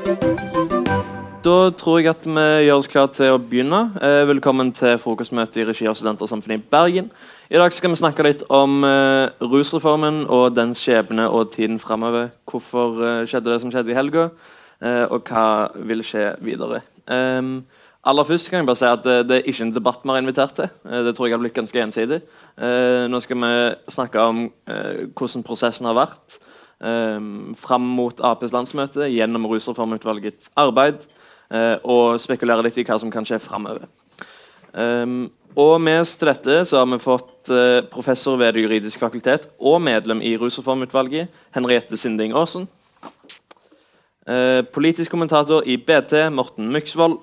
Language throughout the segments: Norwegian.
Da tror jeg at vi gjør oss klare til å begynne. Eh, velkommen til frokostmøte i regi av Studentersamfunnet i Bergen. I dag skal vi snakke litt om eh, rusreformen og dens skjebne og tiden framover. Hvorfor eh, skjedde det som skjedde i helga, og hva vil skje videre. Ehm, aller først kan jeg bare si at det, er ikke en debatt vi har invitert til. Det tror jeg har blitt ganske ensidig. Nå skal vi snakke om hvordan prosessen har vært. Um, fram mot Aps landsmøte gjennom Rusreformutvalgets arbeid. Eh, og spekulere litt i hva som kan skje framover. Um, og med oss til dette så har vi fått uh, professor ved Det juridiske fakultet og medlem i Rusreformutvalget, Henriette Sinding Aasen. Uh, politisk kommentator i BT, Morten Myksvold.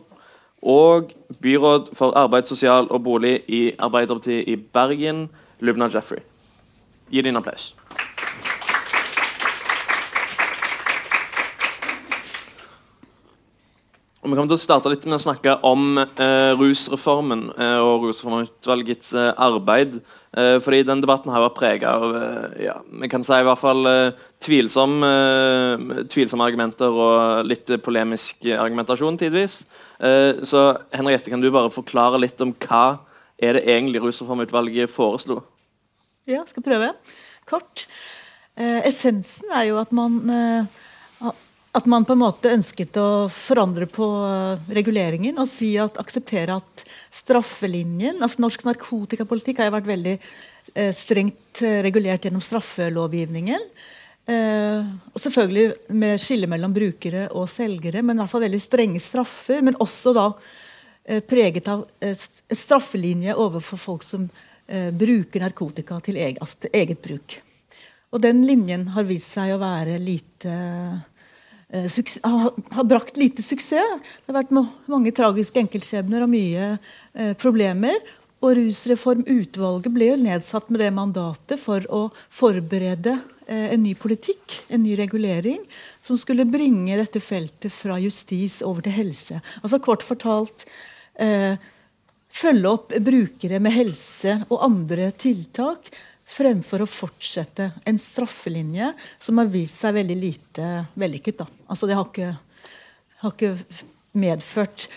Og byråd for arbeid, sosial og bolig i Arbeiderpartiet i Bergen, Lubna Jeffrey. Gi en applaus. Og Vi kommer til å starte litt med å snakke om eh, rusreformen eh, og Rusreformutvalgets eh, arbeid. Eh, fordi den debatten har vært prega av eh, ja, vi kan si i hvert fall eh, tvilsom, tvilsomme argumenter og litt polemisk argumentasjon tidvis. så Henriette, kan du bare forklare litt om hva er det egentlig Rusreformutvalget foreslo? Ja, skal prøve. Kort. essensen er jo at man at man på en måte ønsket å forandre på eh, reguleringen og si at, akseptere at straffelinjen altså Norsk narkotikapolitikk har jo vært veldig eh, strengt eh, regulert gjennom straffelovgivningen. Eh, og selvfølgelig med skille mellom brukere og selgere, men i hvert fall veldig strenge straffer. Men også da eh, preget av straffelinje overfor folk som bruker narkotika til eget, altså til eget bruk. Og den linjen har vist seg å være lite Eh, har brakt lite suksess. Det har vært mange tragiske enkeltskjebner og mye eh, problemer. Og Rusreformutvalget ble jo nedsatt med det mandatet for å forberede eh, en ny politikk, en ny regulering, som skulle bringe dette feltet fra justis over til helse. Altså Kort fortalt eh, følge opp brukere med helse og andre tiltak fremfor å fortsette en straffelinje som har vist seg veldig lite vellykket. Da. Altså, det har ikke, har ikke, medført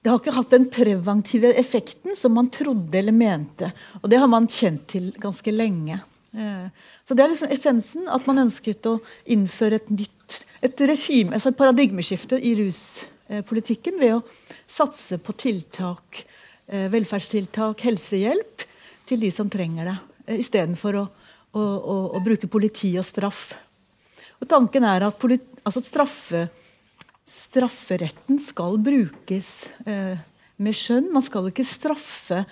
Det har ikke hatt den preventive effekten som man trodde eller mente. Og det har man kjent til ganske lenge. Eh, så det er liksom essensen at man ønsket å innføre et nytt et regime, altså et paradigmeskifte i ruspolitikken ved å satse på tiltak, eh, velferdstiltak, helsehjelp til de som trenger det. Eh, istedenfor å, å, å, å bruke politi og straff. Og Tanken er at politi, altså straffe, strafferetten skal brukes eh, med skjønn. Man skal ikke straffe,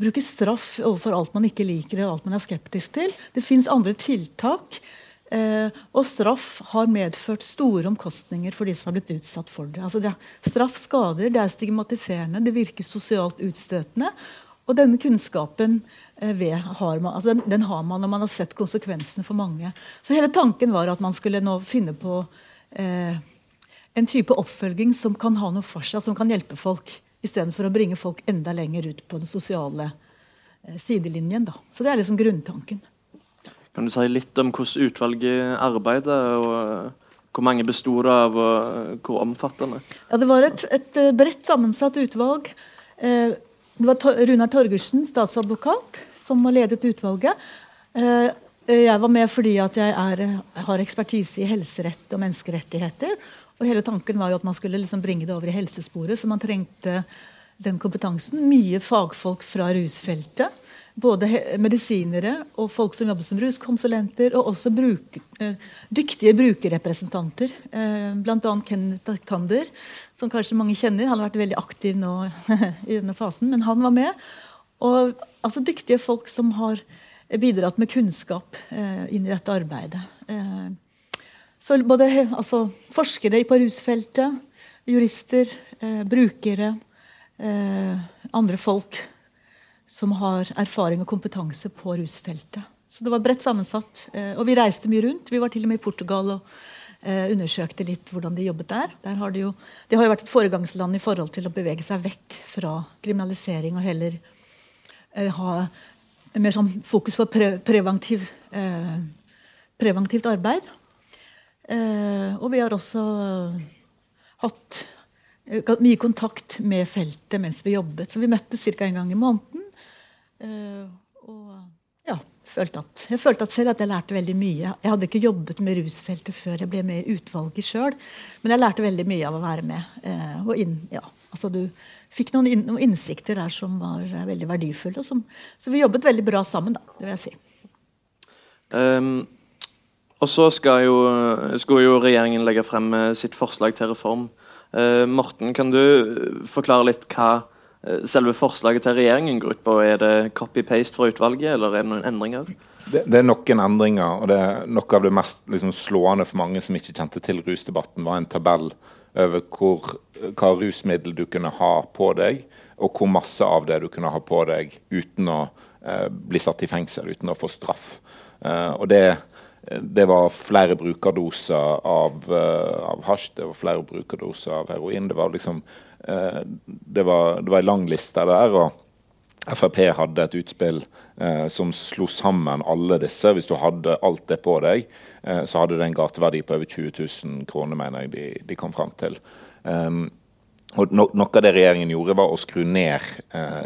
bruke straff overfor alt man ikke liker eller alt man er skeptisk til. Det fins andre tiltak. Eh, og straff har medført store omkostninger for de som har blitt utsatt for det. Altså det straff skader, det er stigmatiserende, det virker sosialt utstøtende. Og denne kunnskapen eh, ved, har man, altså den, den, har man når man har sett konsekvensene for mange. Så hele tanken var at man skulle nå finne på eh, en type oppfølging som kan ha noe for seg, som kan hjelpe folk. Istedenfor å bringe folk enda lenger ut på den sosiale eh, sidelinjen. Da. Så det er liksom grunntanken. Kan du si litt om hvordan utvalget arbeider? og Hvor mange besto det av, og hvor omfattende? Ja, Det var et, et eh, bredt sammensatt utvalg. Eh, det var Runar Torgersen, statsadvokat, som har ledet utvalget. Eh, jeg var med fordi jeg er, har ekspertise i helserett og menneskerettigheter. Og hele tanken var jo at man skulle liksom bringe det over i helsesporet, så man trengte den kompetansen. Mye fagfolk fra rusfeltet. Både medisinere og folk som jobber som ruskonsulenter, og også bruk, eh, dyktige brukerrepresentanter. Eh, Bl.a. Kenneth Tander, som kanskje mange kjenner. Han har vært veldig aktiv nå i denne fasen, men han var med. Og altså, Dyktige folk som har bidratt med kunnskap eh, inn i dette arbeidet. Eh, så både altså, forskere på rusfeltet, jurister, eh, brukere, eh, andre folk som har erfaring og kompetanse på rusfeltet. Så det var bredt sammensatt. Eh, og vi reiste mye rundt. Vi var til og med i Portugal og undersøkte litt hvordan de jobbet der. der har de, jo, de har jo vært et foregangsland i forhold til å bevege seg vekk fra kriminalisering og heller eh, ha mer sånn fokus på pre preventiv, preventivt arbeid. og vi har også hatt uh, mye kontakt med feltet mens vi jobbet. Så vi møttes ca. en gang i måneden. Uh, og følte at, jeg følte at selv at jeg lærte veldig mye. Jeg hadde ikke jobbet med rusfeltet før jeg ble med i utvalget sjøl, men jeg lærte veldig mye av å være med. og inn, ja, altså du fikk noen, inn, noen, innsikter der som var veldig verdifulle. Som, så vi jobbet veldig bra sammen, da, det vil jeg si. Um, og så skal jo, skulle jo regjeringen legge frem eh, sitt forslag til reform. Uh, Morten, kan du forklare litt hva selve forslaget til regjeringen går ut på? Er det copy-paste fra utvalget, eller er det noen endringer? Det, det, er noen endringer, og det er noe av det mest liksom, slående for mange som ikke kjente til rusdebatten, var en tabell over hvor, hva rusmiddel du kunne ha på deg, og hvor masse av det du kunne ha på deg uten å eh, bli satt i fengsel, uten å få straff. og det det var flere brukerdoser av, uh, av hasj, det var flere brukerdoser av heroin. Det var liksom det, var, det var en lang liste der. og Frp hadde et utspill eh, som slo sammen alle disse. Hvis du hadde alt det på deg, så hadde det en gateverdi på over 20 000 kroner, mener jeg de, de kom fram til. Um, og no, Noe av det regjeringen gjorde, var å skru ned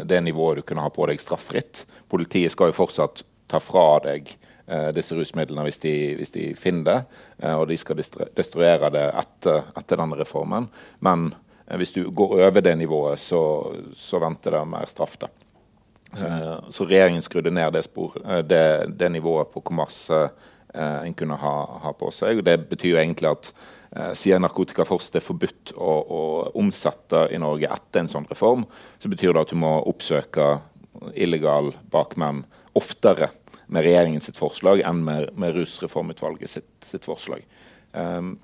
det nivået du kunne ha på deg straffritt. Politiet skal jo fortsatt ta fra deg Eh, disse rusmidlene hvis de, hvis de finner det. Eh, og de skal destruere det etter, etter denne reformen. Men eh, hvis du går over det nivået, så, så venter det mer straff. da. Så regjeringen skrudde ned det, spor, det, det nivået på hvor masse en kunne ha, ha, på seg. Det betyr jo egentlig at siden narkotika først er forbudt å, å, omsette i Norge etter en sånn reform, så betyr det at du må oppsøke illegal bakmenn oftere med regjeringens forslag enn med, med Rusreformutvalget sitt, sitt forslag. Um,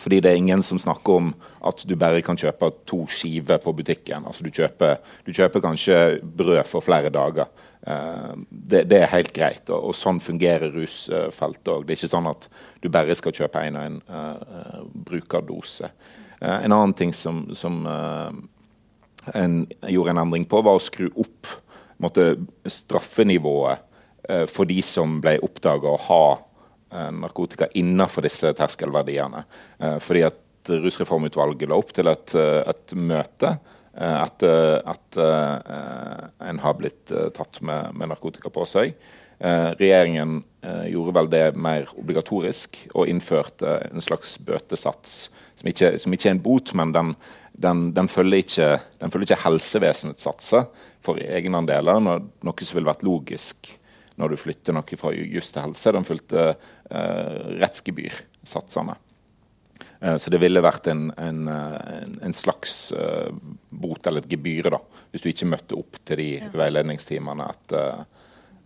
fordi det er ingen som snakker om at du bare kan kjøpe to skiver på butikken. Altså du kjøper, du kjøper kanskje brød for flere dager. Uh, det, det, er helt greit, og, og sånn fungerer rusfeltet òg. Det er ikke sånn at du bare skal kjøpe en og en uh, brukerdose. Uh, en annen ting som, som en gjorde en endring på, var å skru opp måtte, straffenivået Eh, for de som ble oppdaga å ha eh, narkotika innenfor disse terskelverdiene. Eh, fordi at Rusreformutvalget la opp til et, et møte etter at en har blitt tatt med, med narkotika på seg. regjeringen gjorde vel det mer obligatorisk og innførte en slags bøtesats, som ikke, som ikke er en bot, men den, den, den, følger, ikke, den følger ikke helsevesenets satser for egenandeler, noe som ville vært logisk når du flytter noe fra juss til helse. Den fulgte eh, rettsgebyrsatsene. Eh, så det ville vært en, en, en, en slags eh, bot eller et gebyr da, hvis du ikke møtte opp til de ja. veiledningstimene etter,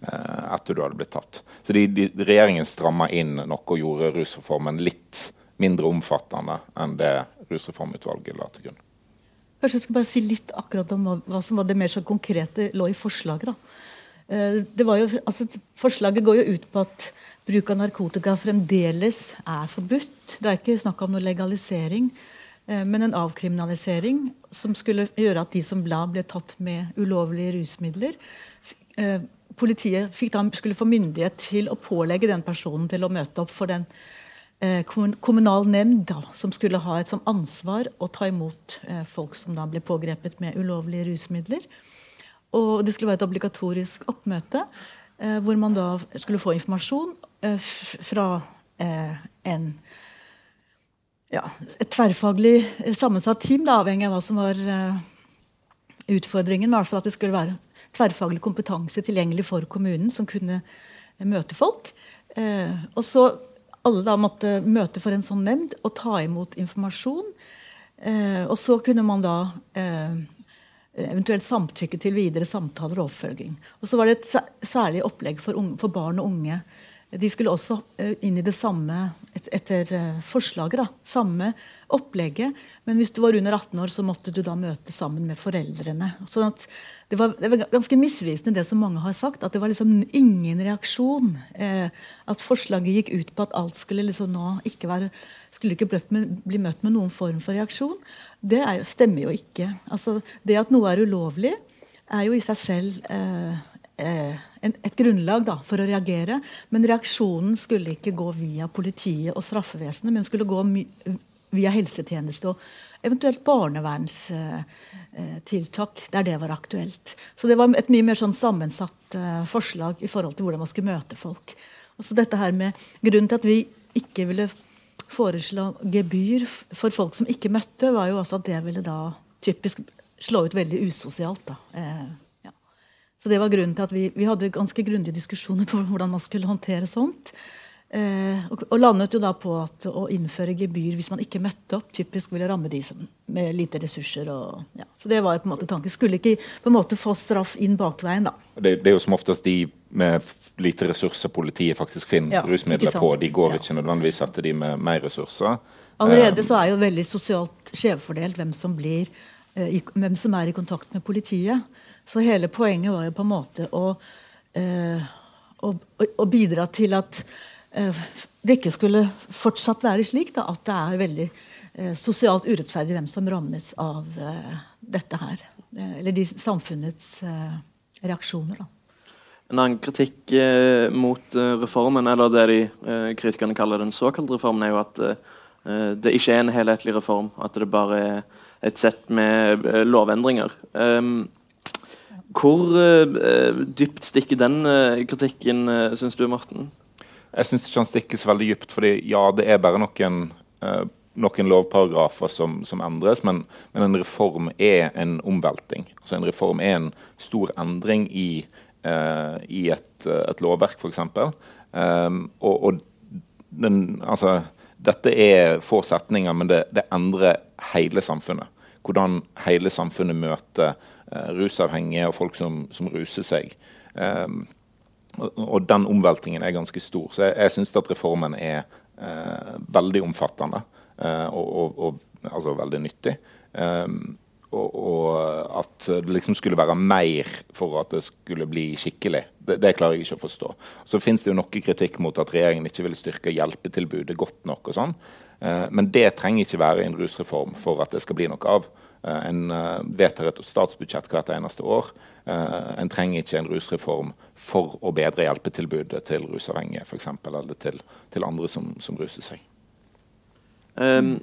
eh, etter du hadde blitt tatt. Så de, de, Regjeringen stramma inn noe og gjorde rusreformen litt mindre omfattende enn det rusreformutvalget la til grunn. Kanskje jeg skal bare si litt akkurat om hva, hva som var det mer så konkrete lå i forslaget. da. Eh, jo, altså, forslaget går jo ut på at bruk av narkotika fremdeles er forbudt. Det er ikke snakk om noe legalisering, eh, men en avkriminalisering som skulle gjøre at de som ble, ble tatt med ulovlige rusmidler eh, Politiet da, skulle få myndighet til å pålegge den personen til å møte opp for den kommunal nemnd som skulle ha et som ansvar å ta imot folk som da ble pågrepet med ulovlige rusmidler. Og det skulle være et obligatorisk oppmøte eh, hvor man da skulle få informasjon eh, fra eh, en ja, et tverrfaglig sammensatt team, da, avhengig av hva som var eh, utfordringen. Men i hvert fall at det skulle være tverrfaglig kompetanse tilgjengelig for kommunen som kunne eh, møte folk. Eh, og så alle da måtte møte for en sånn nemnd og ta imot informasjon. og så kunne man da eventuelt samtykke til videre samtaler og oppfølging. Og så var det et særlig opplegg for, unge, for barn og unge. De skulle også eh, inn i det samme et, etter uh, forslaget. da, Samme opplegget. Men hvis du var under 18 år, så måtte du da møte sammen med foreldrene. Sånn det var, det var ganske misvisende det som mange har sagt. At det var liksom ingen reaksjon. Eh, at forslaget gikk ut på at alt skulle liksom nå ikke være skulle ikke bli møtt med noen form for reaksjon. Det jo, stemmer jo ikke. Altså, det at noe er ulovlig, er jo i seg selv eh, eh, et grunnlag da, for å reagere. Men reaksjonen skulle ikke gå via politiet og straffevesenet, men skulle gå via helsetjeneste og eventuelt barnevernstiltak der det var aktuelt. Så det var et mye mer sånn sammensatt forslag i forhold til hvordan man skulle møte folk. Altså dette her med Grunnen til at vi ikke ville foreslå gebyr for folk som ikke møtte, var jo også at det ville da typisk slå ut veldig usosialt. da. Eh, ja. Så det var grunnen til at vi, vi hadde ganske grundige diskusjoner på hvordan man skulle håndtere sånt. Eh, og, og, landet jo da på at å innføre gebyr hvis man ikke møtte opp, typisk ville ramme de som, med lite ressurser. Og, ja. Så det var på en måte tanken. Skulle ikke på en måte få straff inn bakveien, da. Det, det er jo som oftest de med lite ressurser politiet faktisk finner ja, rusmidler på. De går ja. ikke nødvendigvis etter de med mer ressurser. Allerede så er jo veldig sosialt skjevfordelt hvem som, blir, uh, i, hvem som er i kontakt med politiet. Så hele poenget var jo på en måte å, eh, å, å bidra til at det ikke skulle fortsatt være slik da, at det er veldig sosialt urettferdig hvem som rammes av dette her. eller de samfunnets reaksjoner. da. En annen kritikk eh, mot eh, reformen, eller det de eh, kritikerne kaller den såkalte reformen, er jo at eh, det ikke er en helhetlig reform. At det bare er et sett med eh, lovendringer. Um, hvor eh, dypt stikker den kritikken, eh, syns du, Morten? Jeg syns ikke han stikker så veldig dypt. fordi ja, det er bare noen, noen lovparagrafer som, som endres, men, men, en reform er en omvelting. Altså En reform er en stor endring i Eh, i et, eh, et lovverk, f.eks. Um, og, og den, altså, dette er få setninger, men det, det, endrer hele samfunnet. Hvordan hele samfunnet møter uh, rusavhengige og folk som, som ruser seg. Um, og, den omveltingen er ganske stor. Så jeg, jeg syns at reformen er eh, veldig omfattende eh, og, og, og, altså veldig nyttig. Eh, og, og, at det liksom skulle være mer for at det skulle bli skikkelig. Det, det klarer jeg ikke å forstå. Så finnes det jo noe kritikk mot at regjeringen ikke vil styrke hjelpetilbudet godt nok. og sånn. Eh, men det trenger ikke være en rusreform for at det skal bli noe av. Eh, en eh, vedtar et statsbudsjett hvert eneste år. Eh, en trenger ikke en rusreform for å bedre hjelpetilbudet til rusavhengige f.eks., eller til, til, andre som, som ruser seg. Um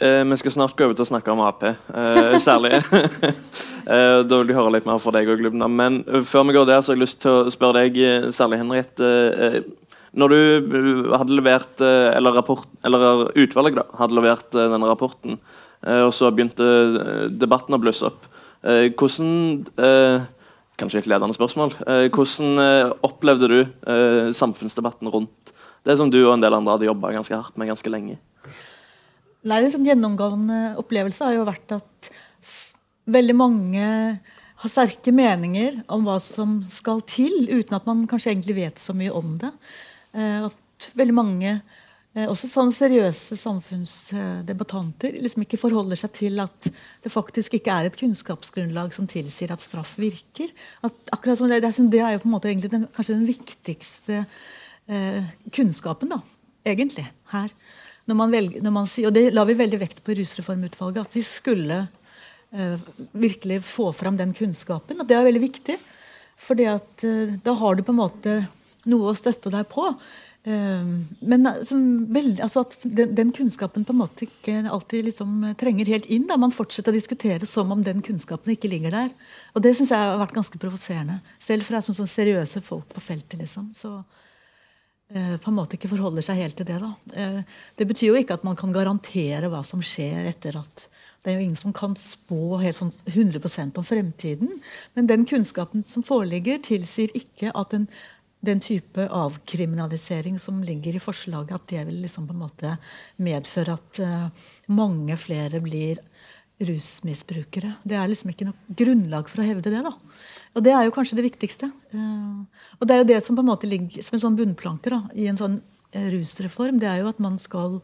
vi skal snart gå over til å snakke om Ap, særlig. da vil vi høre litt mer fra deg òg, Lubna. Men før vi går der, så har jeg lyst til å spørre deg, særlig Henriette. Når du hadde levert, eller, rapport, eller utvalget da, hadde levert denne rapporten, og så begynte debatten å blusse opp, hvordan Kanskje et ledende spørsmål. hvordan opplevde du samfunnsdebatten rundt det som du og en del andre hadde jobba ganske hardt med ganske lenge? Nei, En sånn gjennomgående opplevelse har jo vært at veldig mange har sterke meninger om hva som skal til, uten at man kanskje egentlig vet så mye om det. Eh, at veldig mange, eh, også sånne seriøse samfunnsdebattanter, liksom ikke forholder seg til at det faktisk ikke er et kunnskapsgrunnlag som tilsier at straff virker. At akkurat som det, det er jo på en måte egentlig den, kanskje den viktigste eh, kunnskapen, da, egentlig, her når man velger, når man sier, og Det la vi veldig vekt på i Rusreformutvalget, at vi skulle eh, virkelig få fram den kunnskapen. og Det er veldig viktig. For eh, da har du på en måte noe å støtte deg på. Uh, men altså at den, kunnskapen på en måte ikke alltid liksom trenger helt inn. da Man fortsetter å diskutere som om den kunnskapen ikke ligger der. Og Det syns jeg har vært ganske provoserende. Selv fra sånn, sånn seriøse folk på feltet. liksom, så Eh, på en måte ikke forholder seg helt til det. Da. Eh, det betyr jo ikke at man kan garantere hva som skjer etter at Det er jo ingen som kan spå helt sånn 100% om fremtiden. Men den kunnskapen som foreligger, tilsier ikke at den, den type avkriminalisering som ligger i forslaget, at det vil liksom på en måte medføre at uh, mange flere blir rusmisbrukere. Det er liksom ikke noe grunnlag for å hevde det. da. Og det er jo kanskje det viktigste. Eh, og det er jo det som på en måte ligger som en sånn bunnplanke da, i en sånn eh, rusreform. Det er jo at man skal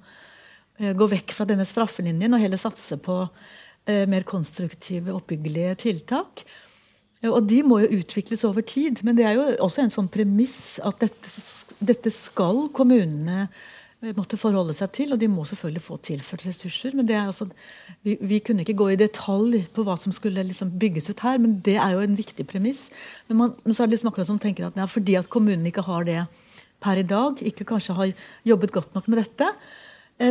eh, gå vekk fra denne straffelinjen og heller satse på mer konstruktive, oppbyggelige tiltak. Og de må jo utvikles over tid. Men det er jo også en sånn premiss at dette, dette skal kommunene Eh, måtte forholde seg til. Og de må selvfølgelig få tilført ressurser. men det er altså, vi, vi kunne ikke gå i detalj på hva som skulle liksom bygges ut her, men det er jo en viktig premiss. Men, man, men så er det liksom akkurat som tenker at ja, fordi at kommunen ikke har det per i dag, ikke kanskje har jobbet godt nok med dette,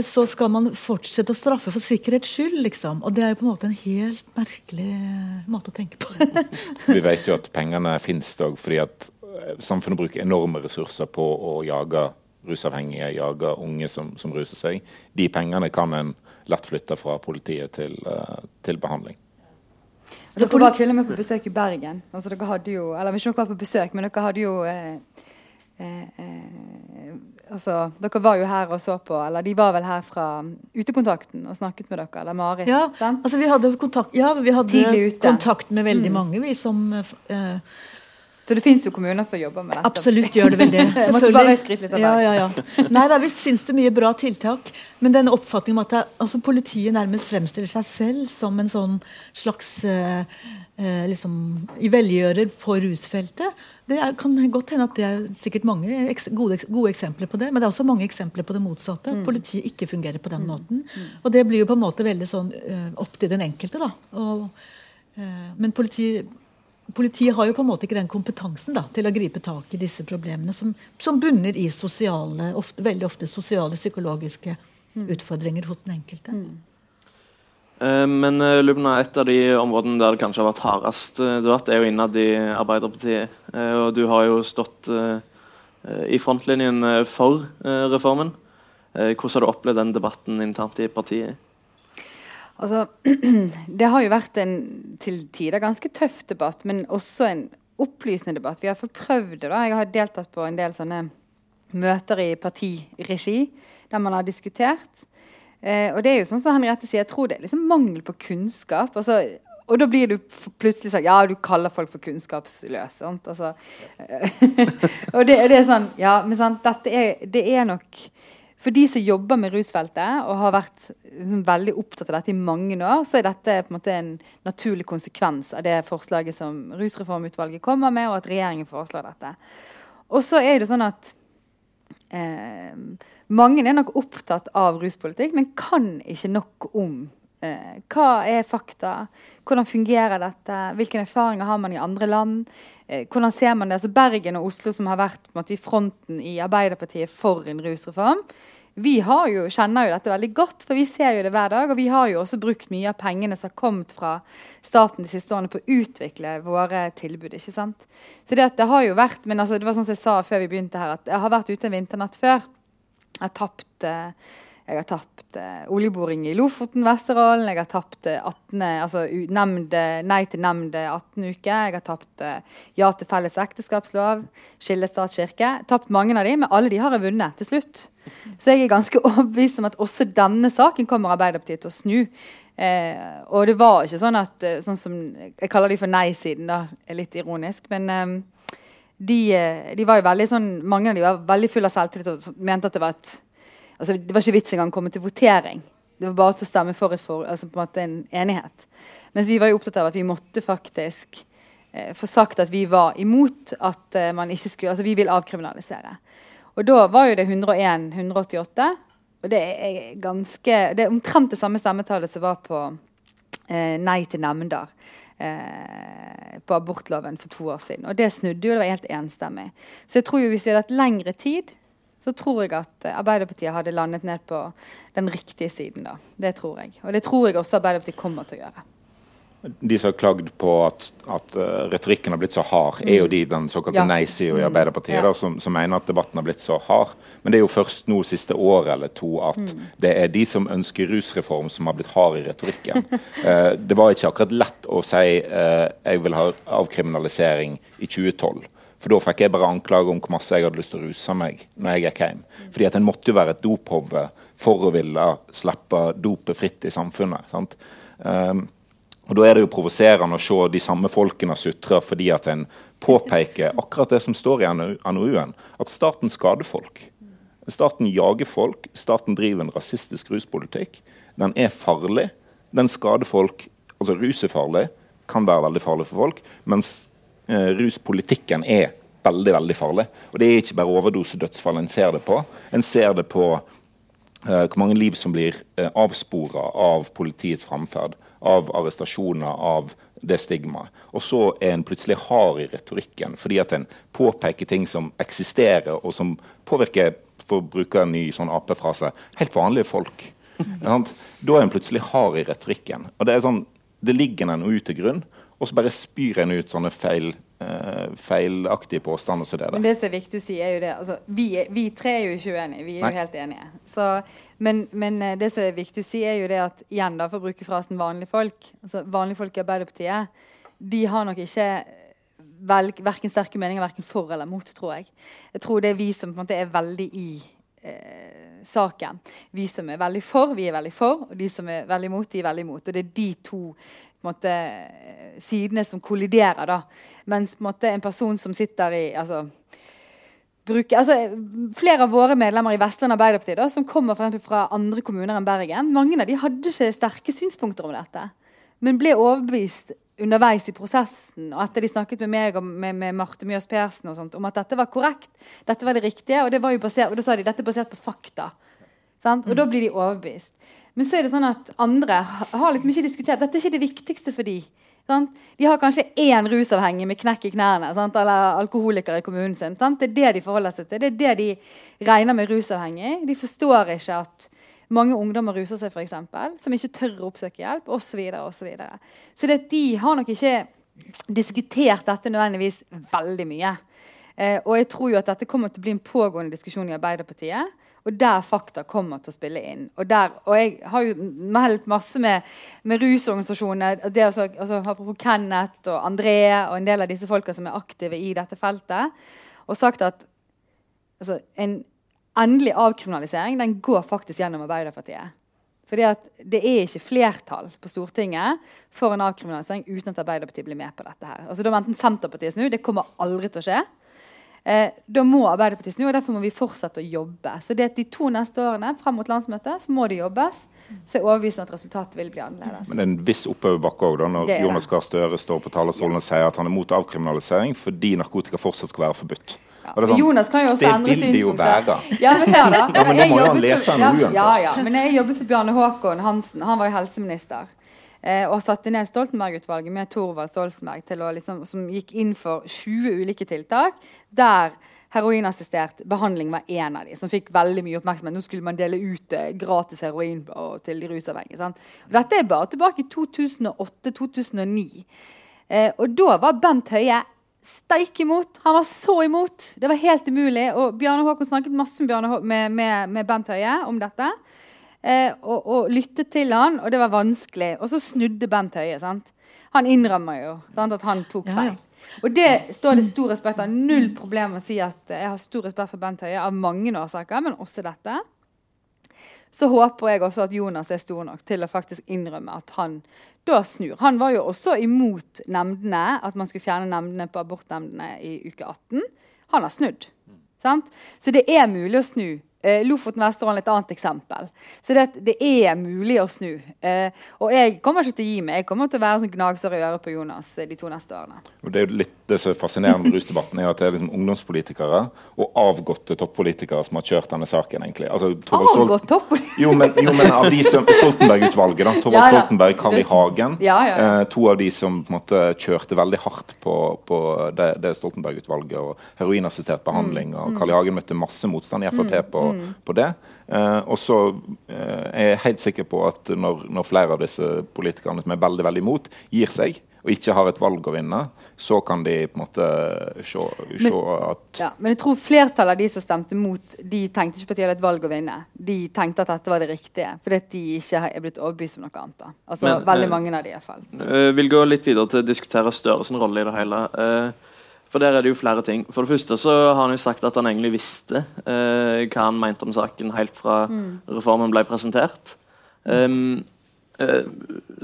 så skal man fortsette å straffe for sikkerhets skyld, liksom. Og det er jo på en måte en helt merkelig eh, måte å tenke på. Vi vet jo at pengene finnes òg fordi at eh, samfunnet bruker enorme ressurser på å jage rusavhengige, jage unge som, som ruser seg. De pengene kan en lett flytte fra politiet til, til behandling. Dere var til og med på besøk i Bergen. Altså, dere hadde jo, eller ikke dere var på besøk, men dere hadde jo eh, eh, eh, altså, Dere var jo her og så på, eller de var vel her fra Utekontakten og snakket med dere, eller Marit? Ja, altså vi hadde kontakt, ja, vi hadde kontakt med veldig mm. mange, vi som eh, så det fins jo kommuner som jobber med dette? Absolutt gjør det vel det. Selvfølgelig. ja, ja, ja. Nei da, visst finnes det mye bra tiltak. Men denne oppfatningen om at det, altså, politiet nærmest fremstiller seg selv som en sånn slags eh, eh, liksom, velgjører på rusfeltet, det er, kan godt hende at det er sikkert mange gode, gode, eksempler på det. Men det er også mange eksempler på det motsatte. At mm. politiet ikke fungerer på den mm. måten. Mm. Og det blir jo på en måte veldig sånn uh, opp til den enkelte. da. Og, uh, men politiet Politiet har jo på en måte ikke den kompetansen da, til å gripe tak i disse problemene, som, som bunner i sosiale, ofte, veldig ofte sosiale, psykologiske mm. utfordringer hos den enkelte. Uh, men uh, Lubna, et av de områdene der det kanskje har vært hardest uh, debatt, er jo innad i Arbeiderpartiet. og du har jo stått i frontlinjen for reformen. hvordan har du opplevd den debatten internt i partiet? Altså, det har jo vært en til tider ganske tøff debatt, men også en opplysende debatt. Vi har fått prøvd det. da. Jeg har deltatt på en del sånne møter i partiregi der man har diskutert. Eh, og det er jo sånn som Henriette sier, jeg tror det er liksom mangel på kunnskap. Altså, og da blir du plutselig sånn Ja, du kaller folk for kunnskapsløse. Sant? Altså, og det, det, er sånn Ja, men sant, dette er, det er nok for de som jobber med rusfeltet og har vært liksom, veldig opptatt av dette i mange år, så er dette på en måte en naturlig konsekvens av det forslaget som Rusreformutvalget kommer med, og at regjeringen foreslår dette. Og så er det sånn at eh, mange er nok opptatt av ruspolitikk, men kan ikke nok om eh, hva er fakta? Hvordan fungerer dette? Hvilke erfaringer har man i andre land? Eh, hvordan ser man det? Altså Bergen og Oslo, som har vært måte, i fronten i Arbeiderpartiet for en rusreform, vi jo, kjenner jo dette veldig godt, for vi ser jo det hver dag. Og vi har jo også brukt mye av pengene som har kommet fra staten de siste årene på å utvikle våre tilbud. ikke sant? Så det, det har jo vært, men altså, det var sånn som jeg sa før vi begynte her, at jeg har vært ute en vinternatt før. Jeg har tapt jeg har tapt eh, oljeboring i Lofoten, Vesterålen. Jeg har tapt eh, 18, altså, nemnde, nei til nemnd 18 uker. Jeg har tapt eh, ja til felles ekteskapslov, skille stat-kirke. Tapt mange av de, men alle de har jeg vunnet til slutt. Så jeg er ganske overbevist om at også denne saken kommer Arbeiderpartiet til å snu. Eh, og det var ikke sånn at eh, sånn som, Jeg kaller de for nei-siden, da. Litt ironisk. Men eh, de, de, var jo veldig sånn Mange av de var veldig fulle av selvtillit og mente at det var et altså, Det var ikke vits engang å komme til votering. Det var bare til å stemme for, for altså, på en, måte en enighet. Mens vi var jo opptatt av at vi måtte faktisk eh, få sagt at vi var imot at eh, man ikke skulle Altså vi vil avkriminalisere. Og da var jo det 101 188. Og det er ganske Det er omtrent det samme stemmetallet som var på eh, nei til nemnder. Eh, på abortloven for to år siden. Og det snudde jo, det var helt enstemmig. Så jeg tror jo hvis vi hadde hatt lengre tid, så tror jeg at Arbeiderpartiet hadde landet ned på den riktige siden. da. Det tror jeg. Og det tror jeg også Arbeiderpartiet kommer til å gjøre. De som har klagd på at, at uh, retorikken har blitt så hard, er jo de den såkalte ja. nei-sida i mm. Arbeiderpartiet, ja. da, som, som, mener at debatten har blitt så hard. Men det er jo først nå siste året eller to at mm. det er de som ønsker rusreform, som har blitt hard i retorikken. eh, det var ikke akkurat lett å si eh, jeg vil ha avkriminalisering i 2012. For da fikk jeg bare anklager om hvor masse jeg hadde lyst til å ruse meg når jeg gikk hjem. Fordi at en måtte jo være et dophove for å ville slippe dopet fritt i samfunnet. sant? Um, og Da er det jo provoserende å se de samme folkene sutre fordi at en påpeker akkurat det som står i NOU-en, at staten skader folk. Staten jager folk, staten driver en rasistisk ruspolitikk. Den er farlig. Den skader folk. Altså rus er farlig, kan være veldig farlig for folk. mens Eh, ruspolitikken er veldig veldig farlig. Og Det er ikke bare overdosedødsfall en ser det på. En ser det på eh, hvor mange liv som blir eh, avspora av politiets framferd, av arrestasjoner, av det stigmaet. Og så er en plutselig hard i retorikken fordi at en påpeker ting som eksisterer, og som påvirker, for å bruke en ny sånn Ap-frase, helt vanlige folk. da er en plutselig hard i retorikken. Og Det er sånn, det ligger en noe til grunn, og så bare spyr en ut sånne feil uh, feilaktige påstander som det der. Men det som er viktig å si, er jo det altså, vi, vi, tre er jo ikke uenige. Vi er Nei. jo helt enige. Så, men, men, eh, det som er viktig å si, er jo det at igjen da, for å bruke frasen 'vanlige folk' altså Vanlige folk i Arbeiderpartiet de har nok ikke velg, verken sterke meninger verken for eller mot, tror jeg. Jeg tror det er vi som på en måte er veldig i eh, saken. Vi som er veldig for, vi er veldig for. Og de som er veldig imot, de er veldig imot. Og det er de to måte, sidene som kolliderer. da. Mens en, måte, en person som sitter i altså, bruker, altså, Flere av våre medlemmer i Vestland Arbeiderparti da, som kommer for fra andre kommuner enn Bergen, mange av de hadde ikke sterke synspunkter om dette. Men ble overbevist underveis i prosessen og etter de snakket med meg og med, med Marte Mjøs Persen og sånt, om at dette var korrekt, dette var det riktige, og, det var jo basert, og da sa de dette er basert på fakta. Sant? Og mm. da blir de overbevist. Men så er det sånn at andre har liksom ikke diskutert. Dette er ikke det viktigste for dem. Sant? De har kanskje én rusavhengig med knekk i knærne sant? eller alkoholiker i kommunen sin. Sant? Det er det de forholder seg til. Det er det de regner med rusavhengig. De forstår ikke at mange ungdommer ruser seg, f.eks., som ikke tør å oppsøke hjelp, osv. Så, videre, så, så det, de har nok ikke diskutert dette nødvendigvis veldig mye. Eh, og jeg tror jo at dette kommer til å bli en pågående diskusjon i Arbeiderpartiet. Og der fakta kommer til å spille inn. Og, der, og jeg har jo meldt masse med, med rusorganisasjoner. Det også, altså, Apropos Kenneth og André og en del av disse folka som er aktive i dette feltet. Og sagt at altså, en endelig avkriminalisering den går faktisk gjennom Arbeiderpartiet. Fordi at Det er ikke flertall på Stortinget for en avkriminalisering uten at Arbeiderpartiet blir med på dette. her. Altså, Da må enten Senterpartiet snu. Det kommer aldri til å skje. Eh, da må Arbeiderpartiet snu, og derfor må vi fortsette å jobbe. Så det at De to neste årene frem mot landsmøtet så må det jobbes. Så jeg er overbevist om at resultatet vil bli annerledes. Men det er en viss oppoverbakke òg når Jonas Gahr Støre står på talerstolen ja. og sier at han er mot avkriminalisering fordi narkotika fortsatt skal være forbudt. Ja. Sånn, Jonas kan jo også endre synspunkter. Det vil det jo være. Ja, men, hør da. ja, men da må jo han lese NOU-en ja, ja, først. Men jeg jobbet for Bjarne Håkon Hansen. Han var jo helseminister eh, og satte ned Stoltenberg-utvalget med Thorvald Stoltenberg til å, liksom, som gikk inn for 20 ulike tiltak der heroinassistert behandling var en av de som fikk veldig mye oppmerksomhet. Nå skulle man dele ut eh, gratis heroin til de rusavhengige. Dette er bare tilbake i 2008-2009. Eh, og da var Bent Høie steik imot. Han var så imot. Det var helt umulig. Og Bjarne Håkon snakket masse med, med, med Bent Høie om dette. Eh, og, og, lyttet til han, og det var vanskelig. Og så snudde Bent Høie. Sant? Han innrømmer jo sant, at han tok feil. Ja, ja. Og det står det stor respekt av. Null problem å si at jeg har stor respekt for Bent Høie av mange årsaker, men også dette. Så håper jeg også at Jonas er stor nok til å faktisk innrømme at han da snur. Han var jo også imot nemndene, at man skulle fjerne nemndene på abortnemndene i uke 18. Han har snudd. Sant? Så det er mulig å snu Eh, Lofoten Vesterålen et annet eksempel. Så det, det er mulig å snu. Eh, og jeg kommer ikke til å gi meg. Jeg kommer til å være sånn gnagsår i øret på Jonas eh, de to neste årene. Og det er jo litt det som er fascinerende med rusdebatten, er at det er liksom ungdomspolitikere og avgåtte toppolitikere som har kjørt denne saken. egentlig. Altså, Avgått toppolitikere? Jo, men, jo, men av de som Stoltenberg-utvalget, da. Torvald ja, Stoltenberg, Carl I. Hagen. Ja, ja, eh, to av de som på en måte kjørte veldig hardt på, på det, det Stoltenberg-utvalget og heroinassistert behandling. Mm, og Carl I. Hagen møtte masse motstand i Frp mm, på mm. på det. Eh, og så eh, er jeg helt sikker på at når, når, flere av disse politikerne som er veldig veldig imot, gir seg og ikke har et valg å vinne, så kan de på en måte se, se men, at ja, Men jeg tror flertallet av de som stemte mot, de tenkte ikke på at de hadde et valg å vinne. De tenkte at dette var det riktige, fordi de ikke er blitt overbevist om noe annet. Da. Altså men, Veldig mange av de i hvert fall. Jeg vil gå litt videre til å diskutere Støres sin rolle i det hele. Uh, for der er det jo flere ting. For det første så har han jo sagt at han egentlig visste eh, hva han mente om saken helt fra mm. reformen ble presentert. Um, eh,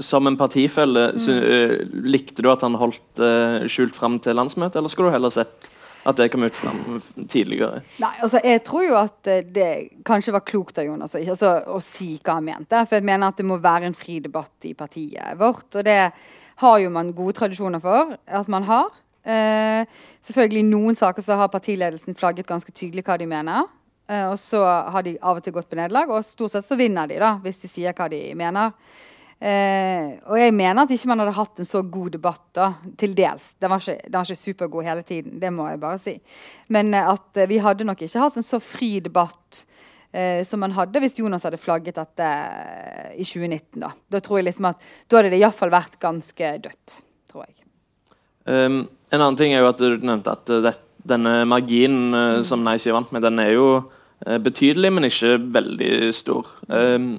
som en partifelle, mm. så, eh, likte du at han holdt eh, skjult fram til landsmøtet, eller skulle du heller sett at det kom ut fram tidligere? Nei, altså Jeg tror jo at eh, det kanskje var klokt av Jonas altså, å si hva han mente. For jeg mener at det må være en fri debatt i partiet vårt. Og det har jo man gode tradisjoner for at man har. Uh, selvfølgelig noen saker så har partiledelsen flagget ganske tydelig hva de mener. Uh, og så har de av og til gått på nederlag, og stort sett så vinner de, da, hvis de sier hva de mener. Uh, og jeg mener at ikke man hadde hatt en så god debatt, da, til dels. Den var, ikke, den var ikke supergod hele tiden, det må jeg bare si. Men at vi hadde nok ikke hatt en så fri debatt som man hadde hvis Jonas hadde flagget dette i 2019. Da Da tror jeg liksom at da hadde det iallfall vært ganske dødt, tror jeg. Um, en annen ting er jo at du nevnte at uh, det, denne marginen uh, som Nei-sida vant med, den er jo uh, betydelig, men ikke veldig stor. Um,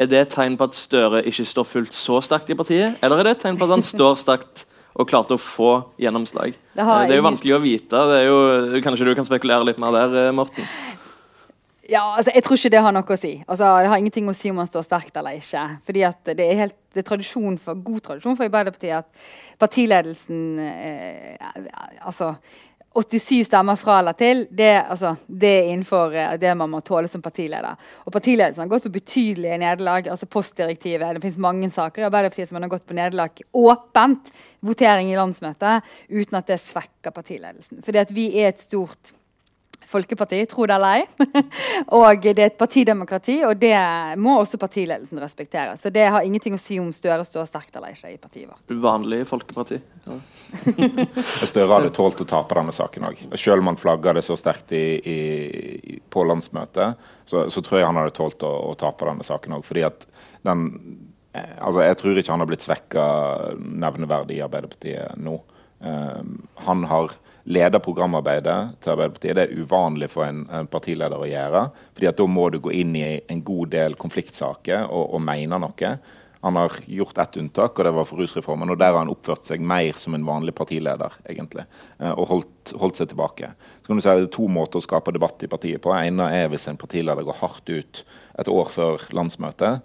er det et tegn på at Støre ikke står fullt så sterkt i partiet, eller er det et tegn på at han står sterkt og klarte å få gjennomslag? Det, det er jo vanskelig å vite. Det jo, kanskje du kan spekulere litt mer der, eh, Morten? Ja, altså, Jeg tror ikke det har noe å si. Altså, Det har ingenting å si om man står sterkt eller ikke. Fordi at Det er helt det er tradisjon for, god tradisjon for Arbeiderpartiet at partiledelsen eh, altså 87 stemmer fra eller til, det, altså, det er innenfor uh, det man må tåle som partileder. Og Partiledelsen har gått på betydelige nederlag. altså Postdirektivet. Det finnes mange saker i Arbeiderpartiet som man har gått på nederlag åpent. Votering i landsmøtet uten at det svekker partiledelsen. Fordi at vi er et stort folkeparti, tro det eller ei. og det er et partidemokrati, og det må også partiledelsen respektere. Så det har ingenting å si om Støre står sterkt eller ikke i partiet vårt. Uvanlig folkeparti. Ja. Støre hadde tålt å tape denne saken òg. Selv om han flagga det så sterkt i, i, på landsmøtet, så, så, tror jeg han hadde tålt å, å tape denne saken òg. Fordi at den eh, Altså, jeg tror ikke han har blitt svekka nevneverdig i Arbeiderpartiet nå. Um, han har leder programarbeidet til Arbeiderpartiet. Det er uvanlig for en, en partileder å gjøre. fordi at Da må du gå inn i en god del konfliktsaker og, og mene noe. Han har gjort ett unntak, og det var for rusreformen. og Der har han oppført seg mer som en vanlig partileder, egentlig, eh, og holdt, holdt seg tilbake. Så kan du si Det er to måter å skape debatt i partiet på. En er hvis en partileder går hardt ut et år før landsmøtet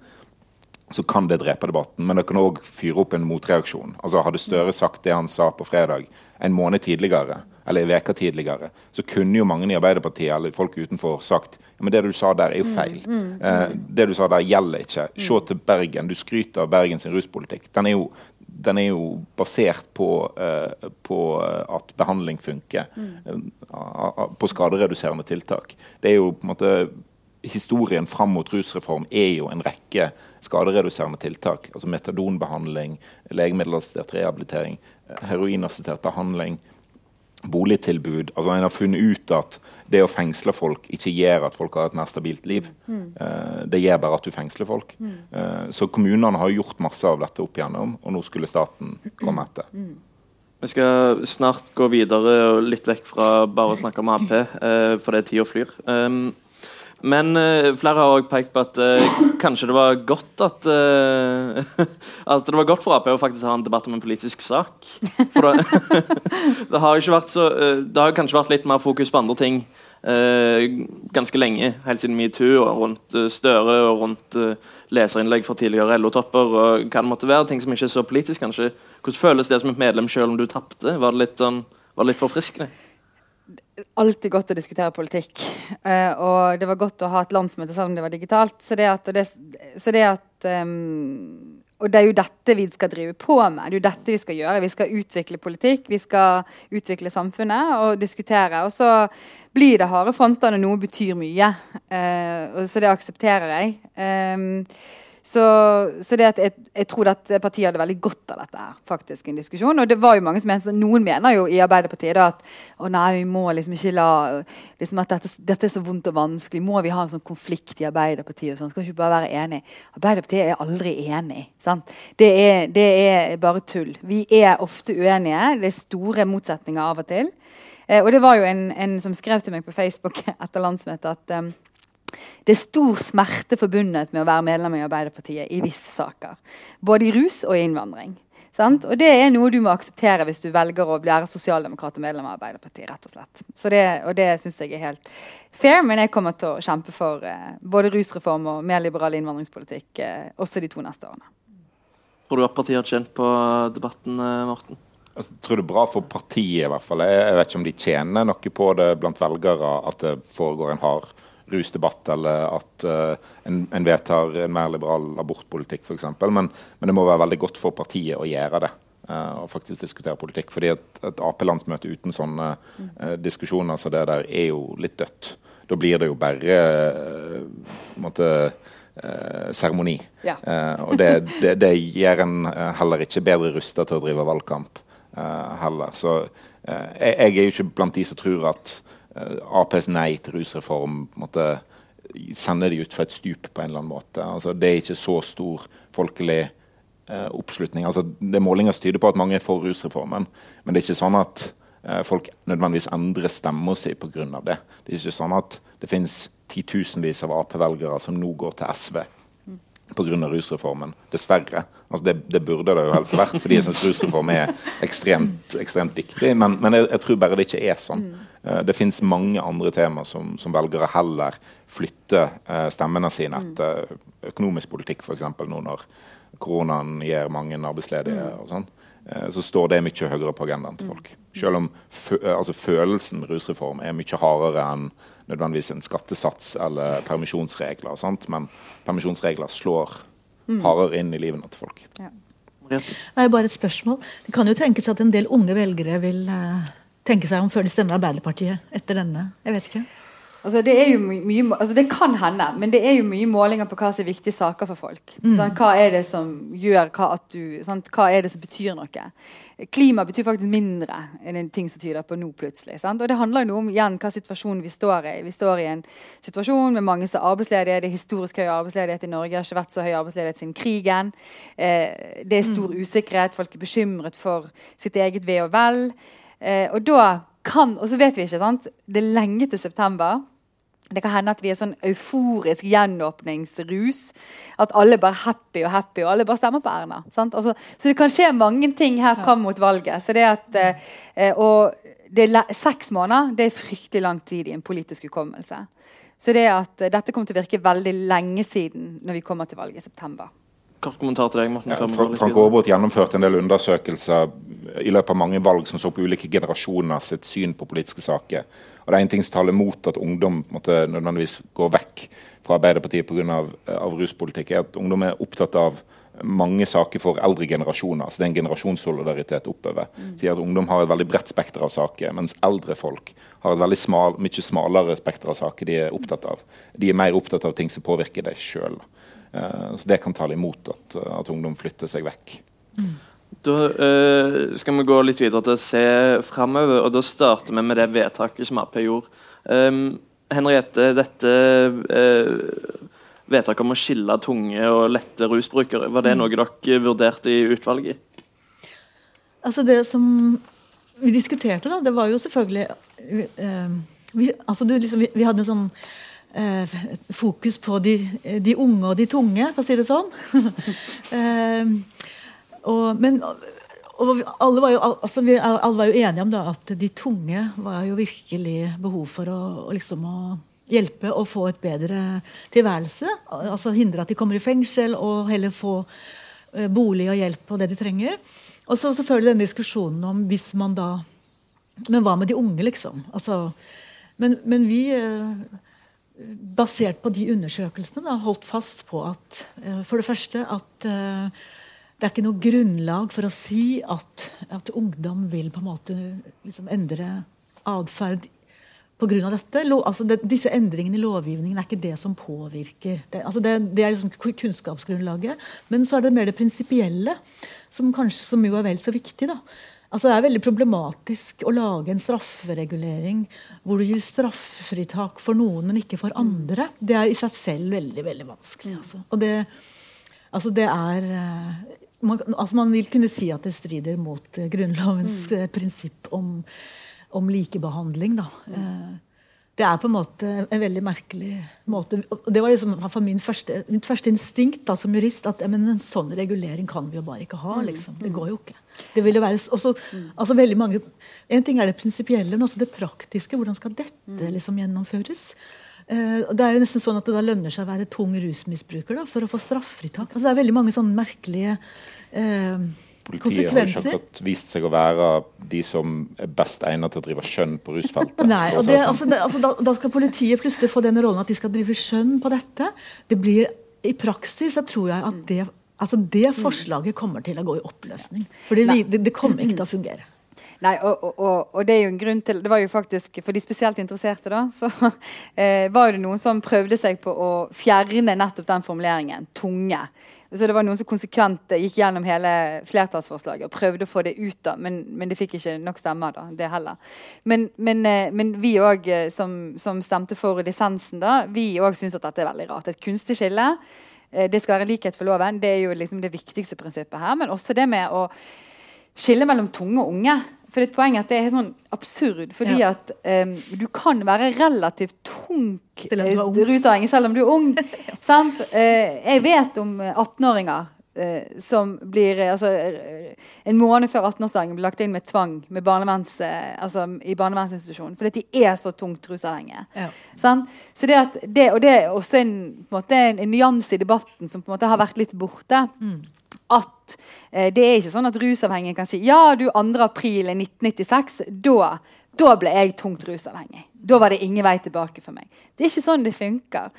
så kan det drepe debatten. Men det kan òg fyre opp en motreaksjon. Altså Hadde Støre sagt det han sa på fredag en måned tidligere, eller en uke tidligere, så kunne jo mange i Arbeiderpartiet eller folk utenfor sagt ja, men det du sa der, er jo feil. Mm, mm, eh, det du sa der, gjelder ikke. Mm. Se til Bergen. Du skryter av Bergens ruspolitikk. Den er jo, den er jo basert på, eh, på at behandling funker. Mm. Uh, på skadereduserende tiltak. Det er jo på en måte historien fram mot rusreform er jo en rekke skadereduserende tiltak. Altså metadonbehandling, legemiddelassistert rehabilitering, heroinassistert behandling, boligtilbud. Altså En har funnet ut at det å fengsle folk ikke gjør at folk har et mer stabilt liv. Mm. Uh, det gjør bare at du fengsler folk. Mm. Uh, så kommunene har gjort masse av dette opp igjennom, og nå skulle staten komme etter. Mm. Vi skal snart gå videre og litt vekk fra bare å snakke om Ap, for det er tida flyr. Um, men uh, flere har også pekt på at uh, kanskje det var godt at uh, At det var godt for Ap å faktisk ha en debatt om en politisk sak. For det, det har ikke vært så Det har kanskje vært litt mer fokus på andre ting ganske lenge. Helt siden metoo og rundt Støre og rundt leserinnlegg fra tidligere LO-topper og hva det måtte være. Ting som ikke er så politisk, kanskje. Hvordan føles det som et medlem selv om du tapte? Var det litt, sånn, var det litt forfriskende? Alltid godt å diskutere politikk. Uh, og det var godt å ha et landsmøte selv om det var digitalt. Så det at, det, så det at um, Og det er jo dette vi skal drive på med. Det er jo dette vi skal gjøre. Vi skal utvikle politikk, vi skal utvikle samfunnet og diskutere. Og så blir det harde fronter når noe betyr mye. Uh, så det aksepterer jeg. Um, så, så det at jeg, jeg, tror at partiet hadde veldig godt av dette. her, faktisk, en diskusjon. Og det var jo mange som mente, Noen mener jo i Arbeiderpartiet da, at å nei, vi må liksom ikke la liksom at dette, dette, er så vondt og vanskelig. Må vi ha en sånn konflikt i Arbeiderpartiet? og sånn, Skal ikke bare være enige? Arbeiderpartiet er aldri enig. sant? Det er, det er bare tull. Vi er ofte uenige. Det er store motsetninger av og til. Eh, og det var jo en, en, som skrev til meg på Facebook etter landsmøtet at um, det er stor smerte forbundet med å være medlem i Arbeiderpartiet i visse saker. Både i rus og i innvandring. Sant? Og det er noe du må akseptere hvis du velger å bli sosialdemokrat og medlem av Arbeiderpartiet. rett Og slett. Så det, og det syns jeg er helt fair, men jeg kommer til å kjempe for eh, både rusreform og mer liberal innvandringspolitikk eh, også de to neste årene. Tror du at partiet har tjent på debatten, eh, Morten? Jeg tror det er bra for partiet, i hvert fall. Jeg vet ikke om de tjener noe på det blant velgere at det foregår en hard rusdebatt, eller at uh, en, en, vedtar en mer liberal abortpolitikk f.eks. Men, men det må være veldig godt for partiet å gjøre det. Uh, og faktisk diskutere politikk. fordi et, et Ap-landsmøte uten sånne uh, diskusjoner som det der er jo litt dødt. Da blir det jo bare måte, seremoni. Ja. og det, det, det, gjør en heller ikke bedre rusta til å drive valgkamp heller. Så jeg, jeg, er jo ikke blant de som tror at Aps nei til rusreform måtte sende de utfor et stup på en eller annen måte. Altså, det er ikke så stor folkelig eh, oppslutning. Altså, det er Målinger som tyder på at mange er for rusreformen, men det er ikke sånn at eh, folk nødvendigvis endrer stemma si pga. det. Det er ikke sånn at det finnes titusenvis av Ap-velgere som nå går til SV pga. rusreformen. Dessverre. Altså det, det, burde det jo helst vært, fordi jeg syns rusreform er ekstremt, ekstremt viktig. Men, men jeg, jeg, tror bare det ikke er sånn. Uh, det finnes mange andre temaer som, som velgere heller flytter uh, stemmene sine etter økonomisk politikk, f.eks. nå når koronaen gir mange arbeidsledige. Mm. og sånn, eh, så står det mye høyere på agendaen til folk. Selv om altså, følelsen med rusreform er mye hardere enn nødvendigvis en skattesats eller permisjonsregler. Sant? Men permisjonsregler slår mm. hardere inn i livene til folk. Ja. Det er bare et spørsmål. Det kan jo tenkes at en del unge velgere vil uh, tenke seg om før de stemmer Arbeiderpartiet etter denne. Jeg vet ikke. Altså, det, mye, altså, det kan hende, men det er jo mye målinger på hva som er viktige saker for folk. Mm. Sånn, hva er det som gjør hva at du sånn, Hva er det som betyr noe? Klima betyr faktisk mindre enn en ting som tyder på nå plutselig. Sant? Og det handler jo noe om igjen hva situasjonen vi står i. Vi står i en situasjon med mange som er arbeidsledige. Det er historisk høy arbeidsledighet i Norge. Det har ikke vært så høy arbeidsledighet siden krigen. Eh, det er stor mm. usikkerhet. Folk er bekymret for sitt eget ve og vel. Eh, og da kan, og så vet vi ikke, sant? Det er lenge til september. Det kan hende at vi er sånn euforisk gjenåpningsrus. At alle bare happy og happy, og alle bare stemmer på Erna. Altså, så det kan skje mange ting her fram mot valget. Så det at, eh, og det er seks måneder det er fryktelig lang tid i en politisk hukommelse. Så det at eh, dette kommer til å virke veldig lenge siden når vi kommer til valget i september. Kort kommentar til deg, Morten. Ja, Frank Aarebrot gjennomførte en del undersøkelser i løpet av mange valg som så på ulike generasjoner sitt syn på politiske saker. Og det er en ting som taler mot at ungdom måtte nødvendigvis gå vekk fra Arbeiderpartiet pga. Av, av ruspolitikk, er at ungdom er opptatt av mange saker for eldre generasjoner. så Det er en generasjonssolidaritet oppover. Mm. Sier at Ungdom har et veldig bredt spekter av saker, mens eldre folk har et veldig smal, mye smalere spekter av saker de er opptatt av. De er mer opptatt av ting som påvirker deg sjøl. Uh, så det kan tale imot at, at ungdom flytter seg vekk. Mm. Da uh, skal vi gå litt videre til å se framover, og da starter vi med det vedtaket som Ap gjorde. Um, Henriette, dette uh, vedtaket om å skille tunge og lette rusbrukere, var det mm. noe dere vurderte i utvalget? Altså Det som vi diskuterte, da, det var jo selvfølgelig uh, vi, altså du, liksom, vi, vi, hadde en sånn fokus på de, de, unge og de tunge, for å si det sånn. Og, men og alle, var jo, altså, vi, alle var jo enige om da, at de tunge var jo virkelig behov for å, liksom, å hjelpe og få et bedre tilværelse. Altså Hindre at de kommer i fengsel, og heller få uh, bolig og hjelp og det de trenger. Og så selvfølgelig denne diskusjonen om hvis man da Men hva med de unge, liksom? Altså, men, men, vi, basert på de undersøkelsene, da, holdt fast på at uh, for det første at det er ikke noe grunnlag for å si at, at ungdom vil på en måte liksom endre atferd pga. dette. Altså det, disse endringene i lovgivningen er ikke det som påvirker. Det, altså det, det er liksom kunnskapsgrunnlaget. Men så er det mer det prinsipielle, som kanskje som jo er vel så viktig. da. Altså Det er veldig problematisk å lage en strafferegulering hvor du gir straffritak for noen, men ikke for andre. Det er i seg selv veldig veldig vanskelig. Altså. Og det, altså det er eh, man, altså man, vil kunne si at det strider mot uh, Grunnlovens mm. uh, prinsipp om, om likebehandling. Da. Mm. det er på en måte en veldig merkelig måte. og Det var liksom min første, mitt første instinkt da, som jurist. at men En sånn regulering kan vi jo bare ikke ha. Mm. liksom. Det går jo ikke. Det ville være også, mm. altså veldig mange, En ting er det prinsipielle, men også det praktiske. Hvordan skal dette liksom gjennomføres? Uh, det er nesten sånn at det da lønner seg å være tung rusmisbruker da, for å få straffritak. Altså, det er veldig mange sånne merkelige uh, Politiet har ikke akkurat vist seg å være de som er best egnet til å drive skjønn på rusfeltet. Nei, og det, altså, det, altså, da, da, skal politiet plutselig få den rollen at de skal drive skjønn på dette. Det blir, I praksis så tror jeg at det, altså, det forslaget kommer til å gå i oppløsning. For det, det kommer ikke til å fungere. Nei, og, og, og, det er jo en grunn til Det var jo faktisk For de spesielt interesserte, da, så eh, var det noen som prøvde seg på å fjerne nettopp den formuleringen. Tunge. Så det var noen som konsekvent gikk gjennom hele flertallsforslaget og prøvde å få det ut, da, men, men det fikk ikke nok stemmer, da, det heller. Men, men, eh, men vi òg, eh, som, som, stemte for lisensen, da, vi òg syns at dette er veldig rart. Et kunstig skille. Eh, det skal være likhet for loven. Det er jo liksom det viktigste prinsippet her. Men også det med å skille mellom tunge og unge. For det er et poeng at det er sånn absurd. Fordi ja. at um, du kan være relativt tung uh, rusavhengig selv om du er ung. uh, jeg vet om 18-åringer uh, som blir altså, En måned før 18-årsdagen blir lagt inn med tvang med barneverns, altså, i barnevernsinstitusjonen. Fordi de er så tungt rusavhengige. Ja. Så det at det, og det er også en, en, en, en nyanse i debatten som på en måte har vært litt borte. Mm at eh, det er ikke sånn at rusavhengige kan si ja, du 2. april 1996, da, da ble jeg tungt rusavhengig. Da var det ingen vei tilbake for meg. Det er ikke sånn det funker.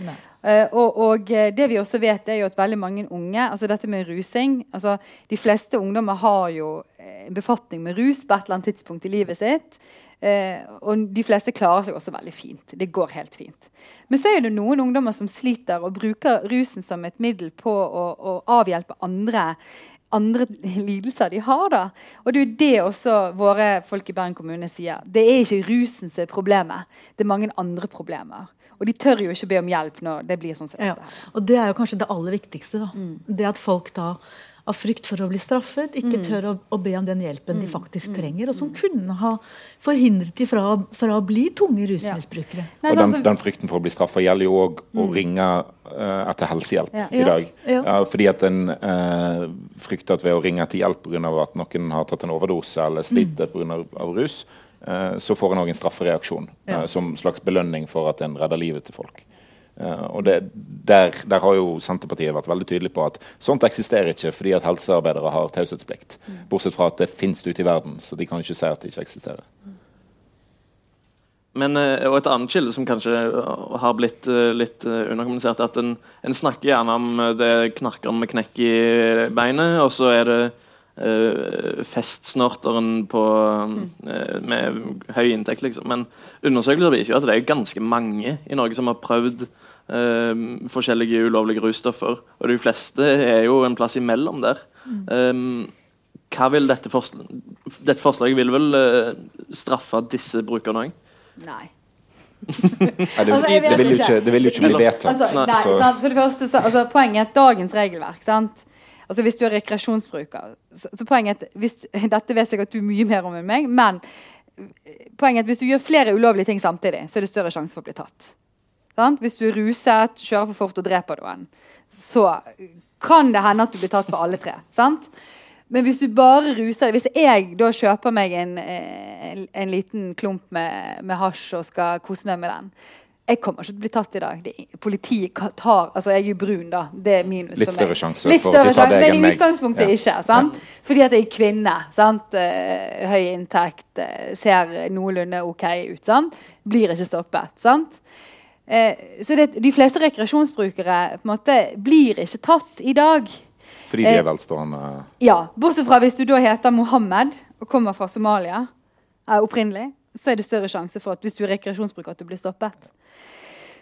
Uh, og, og, eh, det vi også vet, er jo at veldig mange unge altså Dette med rusing altså De fleste ungdommer har jo en befatning med rus på et eller annet tidspunkt i livet sitt. Uh, og de fleste klarer seg også veldig fint. Det går helt fint. Men så er det noen ungdommer som sliter og bruker rusen som et middel på å, å avhjelpe andre, andre lidelser de har. da. Og det er jo det også våre folk i Bergen kommune sier. Det er ikke rusen som er problemet. Det er mange andre problemer. Og de tør jo ikke be om hjelp når det blir sånn. Ja, og det er jo kanskje det aller viktigste. da. Mm. Det at folk da av frykt for å bli straffet, ikke mm. tør å, å, be om den hjelpen de mm. faktisk mm. trenger, og som kunne ha forhindret de fra, fra å bli tunge rusmisbrukere. Ja. og den, den, frykten for å bli straffa gjelder jo òg å ringe uh, etter helsehjelp ja. i dag. Ja. Ja, fordi at en uh, frykter at ved å ringe etter hjelp pga. at noen har tatt en overdose eller sliter pga. rus, uh, så får en òg en straffereaksjon som slags belønning for at en redder livet til folk. Uh, og det, der, der, har jo Senterpartiet vært veldig tydelig på at sånt eksisterer ikke fordi at helsearbeidere har taushetsplikt. Mm. Bortsett fra at det finnes ute i verden, så de kan ikke si at det ikke eksisterer. Men, uh, og Et annet kilde som kanskje har blitt litt underkommunisert, er at en, en, snakker gjerne om det knarker med knekk i beinet, og så er det festsnorteren på, med høy inntekt, liksom. Men undersøkelser viser jo at det er ganske mange i Norge som har prøvd uh, forskjellige ulovlige russtoffer. Og de fleste er jo en plass imellom der. Um, hva vil dette, forsl dette forslaget vil vel uh, straffe disse brukerne òg? Nei. nei det, vil, det, vil ikke, det, vil jo ikke bli vedtatt. Altså, nei, sant, for det første, så, altså, Poenget er at dagens regelverk sant? Altså Hvis du er rekreasjonsbruker så, så poenget hvis, Dette vet jeg at du er mye mer om enn meg, men poenget er at hvis du gjør flere ulovlige ting samtidig, så er det større sjanse for å bli tatt. Sant? Hvis du er ruset, kjører for fort og dreper noen, så kan det hende at du blir tatt for alle tre. Sant? Men hvis du bare ruser Hvis jeg da kjøper meg en, en, en liten klump med, med hasj og skal kose meg med den jeg kommer ikke til å bli tatt i dag. Politiet tar Altså, jeg er jo brun, da. Det er minus Litt for meg. Litt større sjanse Litt større sjanse, Men i utgangspunktet ja. ikke. sant? Fordi at jeg er kvinne. sant? Uh, høy inntekt, uh, ser noenlunde OK ut. sant? Blir ikke stoppet. sant? Eh, så det, de fleste rekreasjonsbrukere på en måte blir ikke tatt i dag. Fordi de er eh, velstående? Ja. Bortsett fra hvis du da heter Mohammed og kommer fra Somalia opprinnelig, så er det større sjanse for at hvis du er rekreasjonsbruker, at du blir stoppet.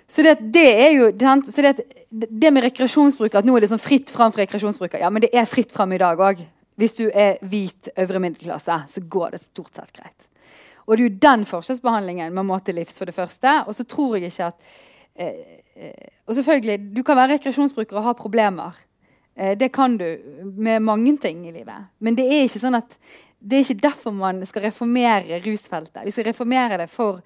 Så det, det er jo så det, det, med rekreasjonsbruker At nå er det sånn fritt fram for rekreasjonsbruker. Ja, men det er fritt fram i dag òg. Hvis du er hvit øvre middelklasse, så går det stort sett greit. Og det er jo den forskjellsbehandlingen man må til livs, for det første. Og så tror jeg ikke at eh, eh, Og selvfølgelig, du kan være rekreasjonsbruker og ha problemer. Eh, det kan du med mange ting i livet. Men det er ikke sånn at det er ikke derfor man skal reformere rusfeltet. Vi skal reformere det for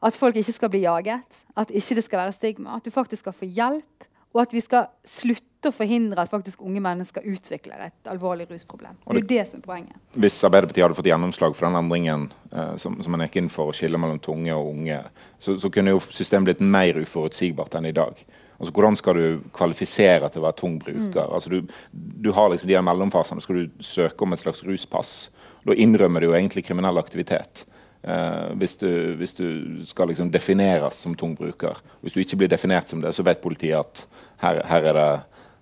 at folk ikke skal bli jaget, at ikke det skal være stigma. At du faktisk skal få hjelp, og at vi skal slutte å forhindre at faktisk unge mennesker utvikler et alvorlig rusproblem. Det er jo det som er poenget. Hvis Arbeiderpartiet hadde fått gjennomslag for den endringen eh, som, som man gikk inn for å skille mellom tunge og unge, så, så kunne jo systemet blitt mer uforutsigbart enn i dag. Altså, Hvordan skal du kvalifisere til å være tung bruker? Mm. Altså, du, du, har liksom de mellomfasene. Skal du søke om et slags ruspass? Da innrømmer du jo egentlig kriminell aktivitet. Uh, hvis, du, hvis, du, skal liksom defineres som tung bruker. Hvis du ikke blir definert som det, så vet politiet at her, her er det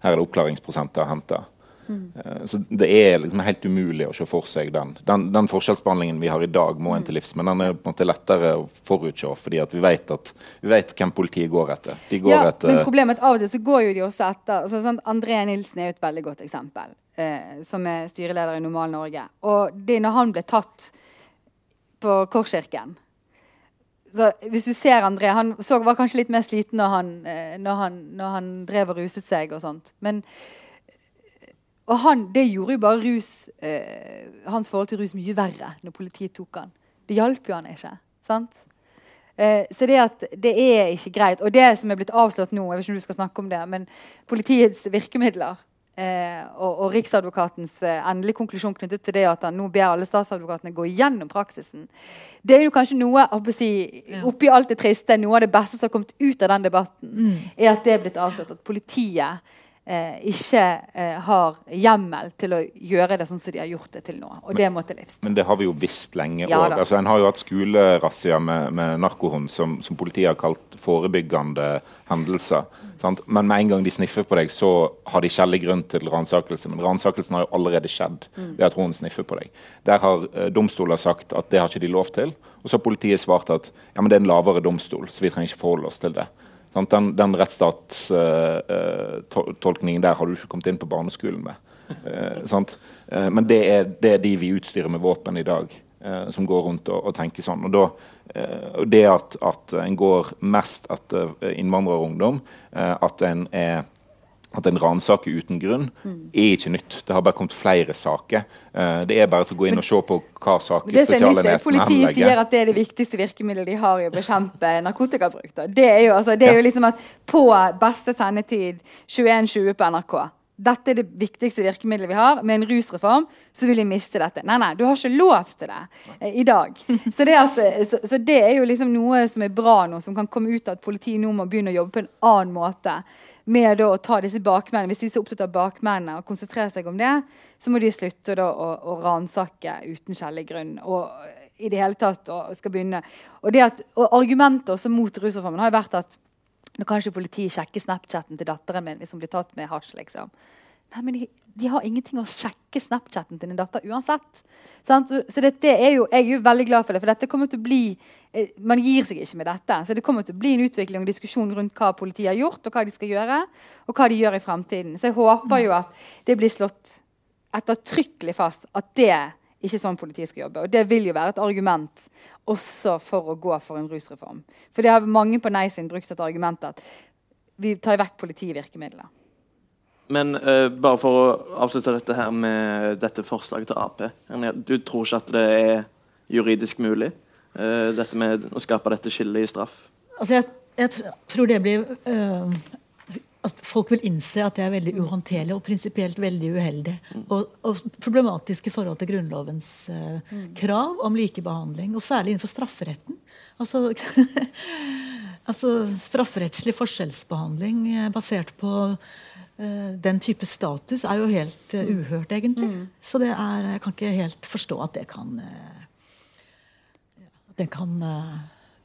her er det oppklaringsprosenter å hente. Eh, Så det er liksom helt umulig å se for seg den. den. Den forskjellsbehandlingen vi har i dag, må en til livs. Men den er på en måte lettere å forutse, fordi vi vet, at, vi vet hvem politiet går etter. Går Ja, etter men problemet av til så går jo de også etter altså, sånn, André Nilsen er jo et veldig godt eksempel. Eh, som er styreleder i Normal Norge. Og det er når han ble tatt på Korskirken så Hvis du ser André Han så, var kanskje litt mer sliten når han, eh, når han, når han drev og ruset seg og sånt. Men og han, det gjorde jo bare rus, eh, hans forhold til rus mye verre når politiet tok han. Det hjalp jo han ikke. sant? Eh, så det at det er ikke greit. Og det som er blitt avslått nå, jeg vet ikke om du skal snakke om det, men politiets virkemidler eh, og, og Riksadvokatens eh, endelige konklusjon knyttet til det at han nå ber alle statsadvokatene gå igjennom praksisen, det er jo kanskje noe å si, oppi alt det triste, noe av det beste som har kommet ut av den debatten, er at det er blitt avslørt at politiet eh, ikke eh, har hjemmel til å gjøre det sånn som de har gjort det til nå. Og det må til livs. Men det har vi jo visst lenge òg. Ja, altså, en har jo hatt skolerazzia med, med narkohund som, som politiet har kalt forebyggende hendelser. Sant? Men med en gang de sniffer på deg, så har de skjellig grunn til ransakelse. Men ransakelsen har jo allerede skjedd ved at hunden sniffer på deg. Der har eh, domstoler sagt at det har ikke de lov til. Og så har politiet svart at ja, men det er en lavere domstol, så vi trenger ikke forholde oss til det. Den, den rettsstatstolkningen der har du ikke kommet inn på barneskolen med. Eh? Eh, men det er, det er de vi utstyrer med våpen i dag, eh, som går rundt og, og tenker sånn. Og, da, eh, og det at, at en går mest etter innvandrerungdom, eh, at en er at en ransaker uten grunn, er ikke nytt. Det har bare kommet flere saker. Eh, det er bare til å gå inn og se på hva saker spesialenheten er er spesialenheten Politiet sier at det er det viktigste virkemidlet de har i å bekjempe narkotikabruk. Det er jo, altså, det er jo liksom at på beste sendetid 21.20 på NRK dette er det viktigste virkemidlet vi har. Med en rusreform så vil de miste dette. Nei, nei, du har ikke lov til det eh, i dag. Så det, at, eh, så, så det er jo liksom noe som er bra nå, som kan komme ut av at politiet nå må begynne å jobbe på en annen måte. Med da å ta disse bakmennene. Hvis de er så opptatt av bakmennene og konsentrerer seg om det, så må de slutte da å, å ransake uten skjellig grunn. Og i det hele tatt og skal begynne. Og, det at, og argumentet også mot rusreformen har jo vært at nå kan ikke politiet sjekke Snapchatten til datteren min hvis hun blir tatt med hasj. liksom. Nei, men de, de har ingenting å sjekke Snapchatten til din datter uansett. Sant? Så- dette er jo, Jeg er jo veldig glad for det, for dette kommer til å bli eh, Man gir seg ikke med dette. Så det kommer til å bli en utvikling og diskusjon rundt hva politiet har gjort, og hva de skal gjøre, og hva de gjør i fremtiden. Så jeg håper jo at det blir slått ettertrykkelig fast at det ikke sånn politiet skal jobbe. Og det vil jo være et argument også for å gå for en rusreform. For det har mange på nei-siden brukt et argument at vi tar vekk politivirkemidler. Men uh, bare for å avslutte dette her med dette forslaget til Ap. Du tror ikke at det er juridisk mulig? uh, dette med å skape dette skillet i straff? Altså jeg, jeg tror det blir øh, At folk vil innse at det er veldig uhåndterlig og prinsipielt veldig uheldig. Og, og problematisk i forhold til Grunnlovens uh, krav om likebehandling. Og særlig innenfor strafferetten. Altså, altså Strafferettslig forskjellsbehandling uh, basert på uh, den type status er jo helt eh, uhørt, egentlig. Så det er, jeg kan ikke helt forstå at det kan uh, at det kan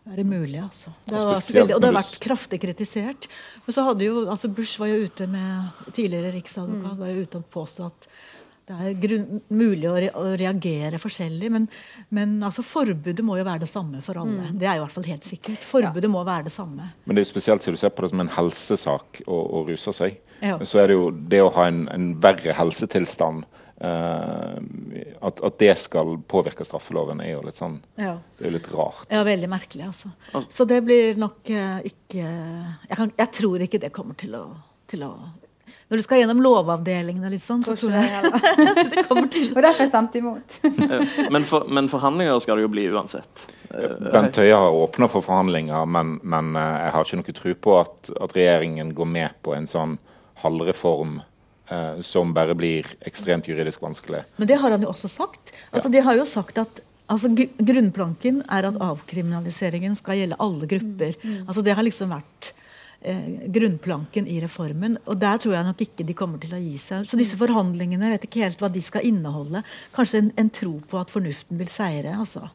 eh, det mulig, altså. Det har vært veldig, og det har vært kraftig kritisert. Men så hadde jo, altså Bush var jo ute med tidligere riksadvokat var jo ute og påstå at det er grunn, mulig å, re, å reagere forskjellig, men, men altså forbudet må jo være det samme for alle. Det er jo i hvert fall helt sikkert. Forbudet må være det samme. Men det er jo spesielt siden du ser på det som en helsesak å, å ruse seg. Ja. Så er det jo det å ha en, en verre helsetilstand at, at det skal påvirke straffeloven, er jo litt sånn Ja. Det er jo litt rart. Ja, veldig merkelig, altså. Så det blir nok eh, ikke jeg, kan, jeg tror ikke det kommer til å, til å Når du skal gjennom Lovavdelingen og litt sånn, så Tror tror ikke det jeg det kommer til Og derfor stemte jeg imot. Eh, men, for, men forhandlinger skal det jo bli uansett. Eh, Bent Høie har åpna for forhandlinger, men, men eh, jeg har ikke noe tro på at, at regjeringen går med på en sånn halvreform eh, som bare blir ekstremt juridisk vanskelig. Men det har han jo også sagt. Altså, De har jo sagt at altså, grunnplanken er at avkriminaliseringen skal gjelde alle grupper. Altså, det har liksom vært eh, grunnplanken i reformen. Og der tror jeg nok ikke de kommer til å gi seg. Så disse forhandlingene vet ikke helt hva de skal inneholde. Kanskje en, en tro på at fornuften vil seire. altså.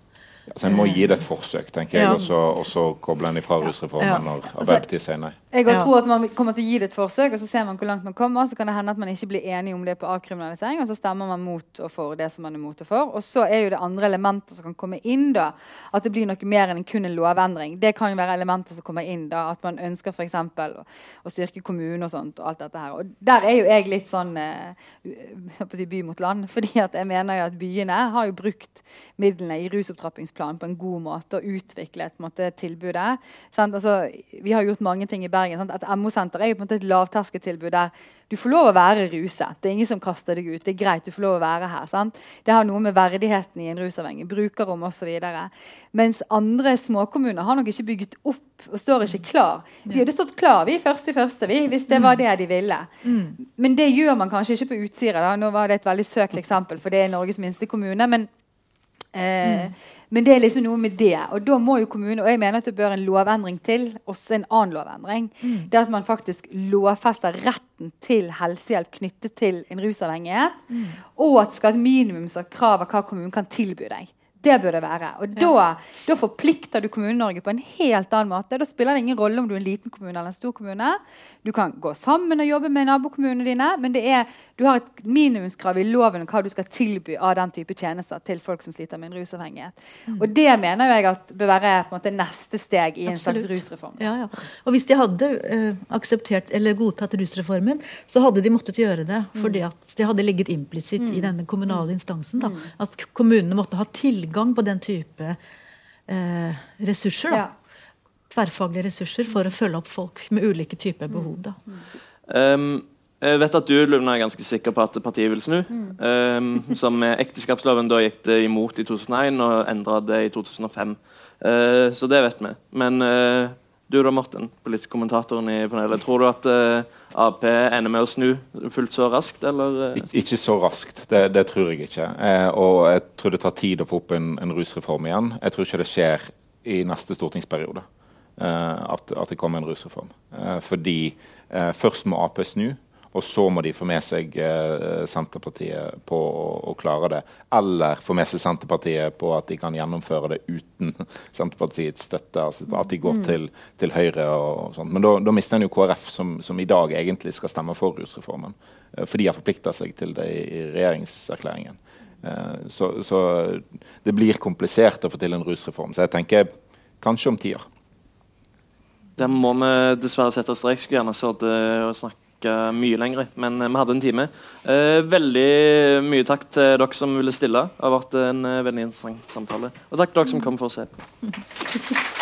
Så En må gi det et forsøk, tenker jeg, Ja. og så- og så koble en ifra rusreformen Ja. når Altså- Arbeiderpartiet sier nei. Jeg Ja. tror at man kommer til å gi det et forsøk, og så ser man hvor langt man kommer. Så kan det hende at man ikke blir enig om det på avkriminalisering, og så stemmer man mot og for det som man er mot og for. Og så er jo det andre elementer som kan komme inn, da. At det blir noe mer enn kun en lovendring. Det kan jo være elementer som kommer inn, da. At man ønsker f.eks. Å, å styrke kommunen og sånt, og alt dette her. Og der er jo jeg litt sånn eh, si by mot land. fordi at jeg mener jo at byene har jo brukt midlene i rusopptrappingsplanen på en god måte og utviklet måte, tilbudet. Altså, vi har gjort mange ting i Bergen. Sant? Et MO-senter er jo på en måte et lavterskeltilbud der du får lov å være ruset. Det er ingen som kaster deg ut. Det er greit, du får lov å være her. Sant? Det har noe med verdigheten i en rusavhengig, brukerrom osv. Mens andre småkommuner har nok ikke bygget opp og står ikke klar. Vi hadde stått klar vi første i første, vi, hvis det var det de ville. Men det gjør man kanskje ikke på Utsira. Da. Nå var det et veldig søkt eksempel, for det er Norges minste kommune. men Eh, Men det er liksom noe med det. Og da må jo kommunen, og jeg mener at det bør en lovendring til, også en annen lovendring. Det er at man faktisk lovfester retten til helsehjelp knyttet til en rusavhengighet. Og at det skal et minimumskrav av hva kommunen kan tilby deg. Det bør det være. Og da, da forplikter du Kommune-Norge på en helt annen måte. Da spiller det ingen rolle om du er en liten kommune eller en stor kommune. Du kan gå sammen og jobbe med nabokommunene dine, men det er, du har et minimumskrav i loven om hva du skal tilby av den type tjenester til folk som sliter med en rusavhengighet. Og det mener jeg at bør være måte, neste steg i en slags rusreform. Ja, ja. Og hvis de hadde uh, akseptert eller godtatt rusreformen, så hadde de måttet gjøre det. Mm. Fordi at det hadde ligget implisitt i denne kommunale instansen. Da, at kommunene måtte ha tilgang på den type eh, ressurser. Da. Ja. Tverrfaglige ressurser for å følge opp folk med ulike typer behov. Da. Um, jeg vet at du Luna, er ganske sikker på at partiet vil snu. Um, som med ekteskapsloven da gikk det imot i 2001 og endra det i 2005. Uh, så det vet vi. Men uh, du da, Morten, politisk kommentatoren i panelet. Tror du at uh, Ap ender med å snu fullt så raskt, eller? uh? Ik ikke så raskt, det, det tror jeg ikke. Eh, og jeg tror det tar tid å få opp en, en rusreform igjen. Jeg tror ikke det skjer i neste stortingsperiode eh, at, at det kommer en rusreform. Eh, fordi eh, først må Ap snu, og så må de få med seg eh, Senterpartiet på å, å klare det. Eller få med seg Senterpartiet på at de kan gjennomføre det uten Senterpartiets støtte. altså At de går til, til Høyre og, og sånt. Men da, da mister en jo KrF, som, som i dag egentlig skal stemme for rusreformen. Eh, For de har forplikta seg til det i, i regjeringserklæringen. Eh, Så, så det blir komplisert å få til en rusreform. Så jeg tenker kanskje om ti år. Der må vi dessverre sette strek. Skulle gjerne sittet og snakka mye lenger, men eh, vi hadde en time. Eh, veldig mye takk til dere som ville stille. Det har vært en eh, veldig interessant samtale. Og takk til dere som kom for å se på.